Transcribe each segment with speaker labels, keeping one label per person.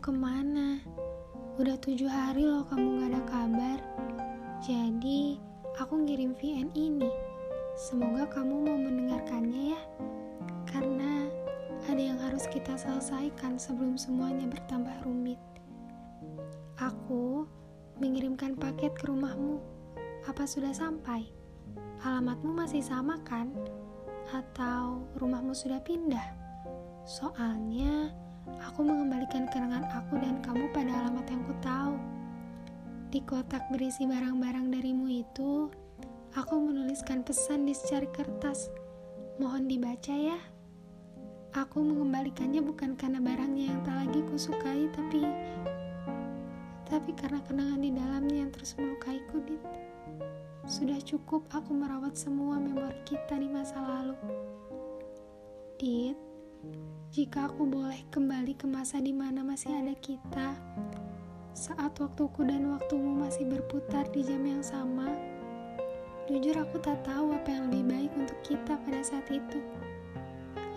Speaker 1: ke mana? Udah tujuh hari loh kamu gak ada kabar. Jadi, aku ngirim VN ini. Semoga kamu mau mendengarkannya ya. Karena ada yang harus kita selesaikan sebelum semuanya bertambah rumit. Aku mengirimkan paket ke rumahmu. Apa sudah sampai? Alamatmu masih sama kan? Atau rumahmu sudah pindah? Soalnya aku mengembalikan kenangan aku dan kamu pada alamat yang ku tahu. Di kotak berisi barang-barang darimu itu, aku menuliskan pesan di secari kertas. Mohon dibaca ya. Aku mengembalikannya bukan karena barangnya yang tak lagi kusukai, tapi tapi karena kenangan di dalamnya yang terus melukaiku, Dit. Sudah cukup aku merawat semua memori kita di masa lalu. Dit, jika aku boleh kembali ke masa di mana masih ada kita, saat waktuku dan waktumu masih berputar di jam yang sama, jujur aku tak tahu apa yang lebih baik untuk kita pada saat itu.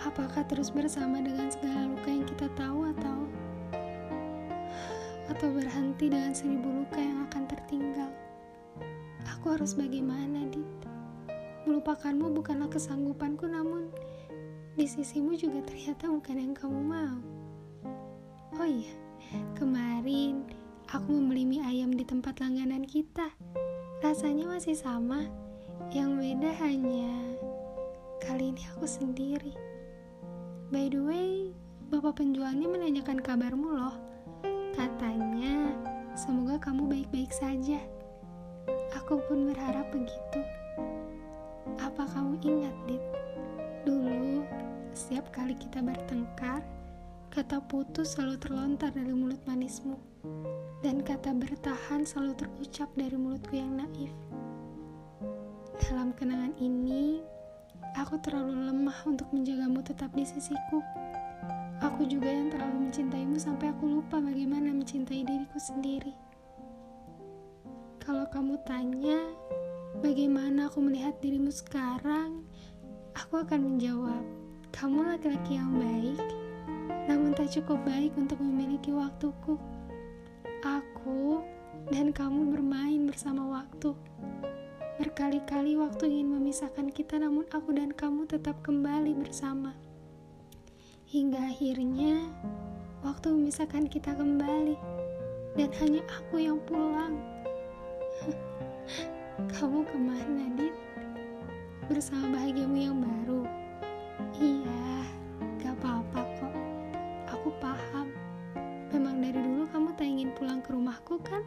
Speaker 1: Apakah terus bersama dengan segala luka yang kita tahu atau atau berhenti dengan seribu luka yang akan tertinggal? Aku harus bagaimana, Dit? Melupakanmu bukanlah kesanggupanku, namun di sisimu juga ternyata bukan yang kamu mau. Oh iya, kemarin aku membeli mie ayam di tempat langganan kita. Rasanya masih sama, yang beda hanya kali ini aku sendiri. By the way, bapak penjualnya menanyakan kabarmu loh. Katanya, semoga kamu baik-baik saja. Aku pun berharap begitu. Apa kamu ingat, Dit? Setiap kali kita bertengkar, kata putus selalu terlontar dari mulut manismu, dan kata bertahan selalu terucap dari mulutku yang naif. Dalam kenangan ini, aku terlalu lemah untuk menjagamu tetap di sisiku. Aku juga yang terlalu mencintaimu sampai aku lupa bagaimana mencintai diriku sendiri. Kalau kamu tanya, bagaimana aku melihat dirimu sekarang, Aku akan menjawab, kamu laki-laki yang baik, namun tak cukup baik untuk memiliki waktuku. Aku dan kamu bermain bersama waktu. Berkali-kali waktu ingin memisahkan kita, namun aku dan kamu tetap kembali bersama. Hingga akhirnya, waktu memisahkan kita kembali, dan hanya aku yang pulang. kamu ke mana, Dit? bersama bahagiamu yang baru. Iya, gak apa-apa kok. Aku paham. Memang dari dulu kamu tak ingin pulang ke rumahku kan?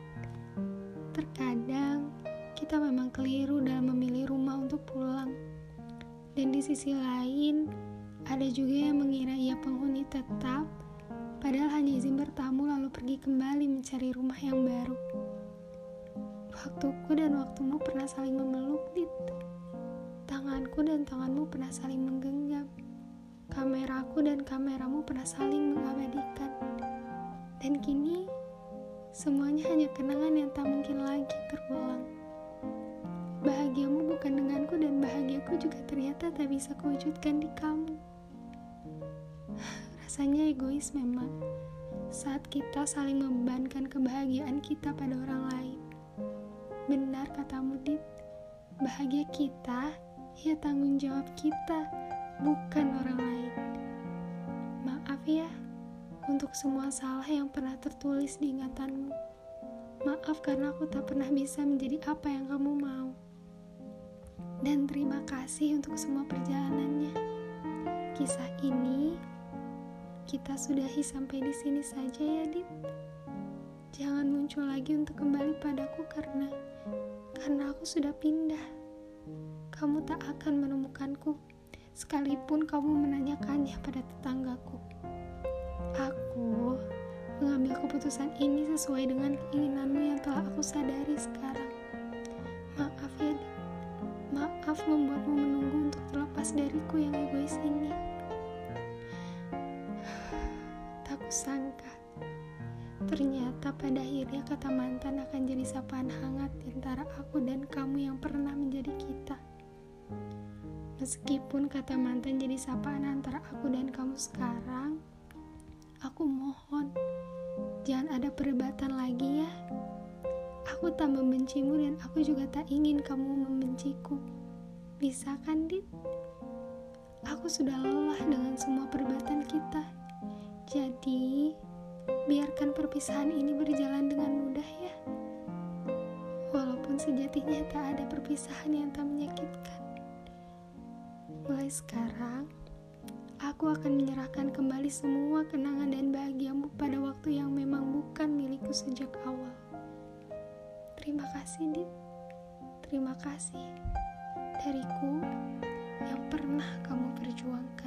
Speaker 1: Terkadang kita memang keliru dalam memilih rumah untuk pulang. Dan di sisi lain, ada juga yang mengira ia penghuni tetap, padahal hanya izin bertamu lalu pergi kembali mencari rumah yang baru. Waktuku dan waktumu pernah saling memeluk, Dit. Tanganku dan tanganmu pernah saling menggenggam. Kameraku dan kameramu pernah saling mengabadikan. Dan kini, semuanya hanya kenangan yang tak mungkin lagi terulang. Bahagiamu bukan denganku dan bahagiaku juga ternyata tak bisa kewujudkan di kamu. Rasanya egois memang saat kita saling membebankan kebahagiaan kita pada orang lain. Benar katamu, Dit. Bahagia kita ya tanggung jawab kita, bukan orang lain. Maaf ya, untuk semua salah yang pernah tertulis di ingatanmu. Maaf karena aku tak pernah bisa menjadi apa yang kamu mau. Dan terima kasih untuk semua perjalanannya. Kisah ini kita sudahi sampai di sini saja ya, Dit. Jangan muncul lagi untuk kembali padaku karena karena aku sudah pindah kamu tak akan menemukanku, sekalipun kamu menanyakannya pada tetanggaku. Aku mengambil keputusan ini sesuai dengan keinginanmu yang telah aku sadari sekarang. Maaf ya, maaf membuatmu menunggu untuk terlepas dariku yang egois ini. Tak kusangka, ternyata pada akhirnya kata mantan akan jadi sapaan hangat di antara aku dan kamu yang pernah menjadi kita. Meskipun kata mantan jadi sapaan antara aku dan kamu sekarang, aku mohon Jangan ada perdebatan lagi ya. Aku tak membencimu dan aku juga tak ingin kamu membenciku. Bisa kan, Dit? Aku sudah lelah dengan semua perdebatan kita. Jadi, biarkan perpisahan ini berjalan dengan mudah ya. Walaupun sejatinya tak ada perpisahan yang tak menyakitkan. Mulai sekarang, aku akan menyerahkan kembali semua kenangan dan bahagiamu pada waktu yang memang bukan milikku sejak awal. Terima kasih, Dit. Terima kasih dariku yang pernah kamu perjuangkan.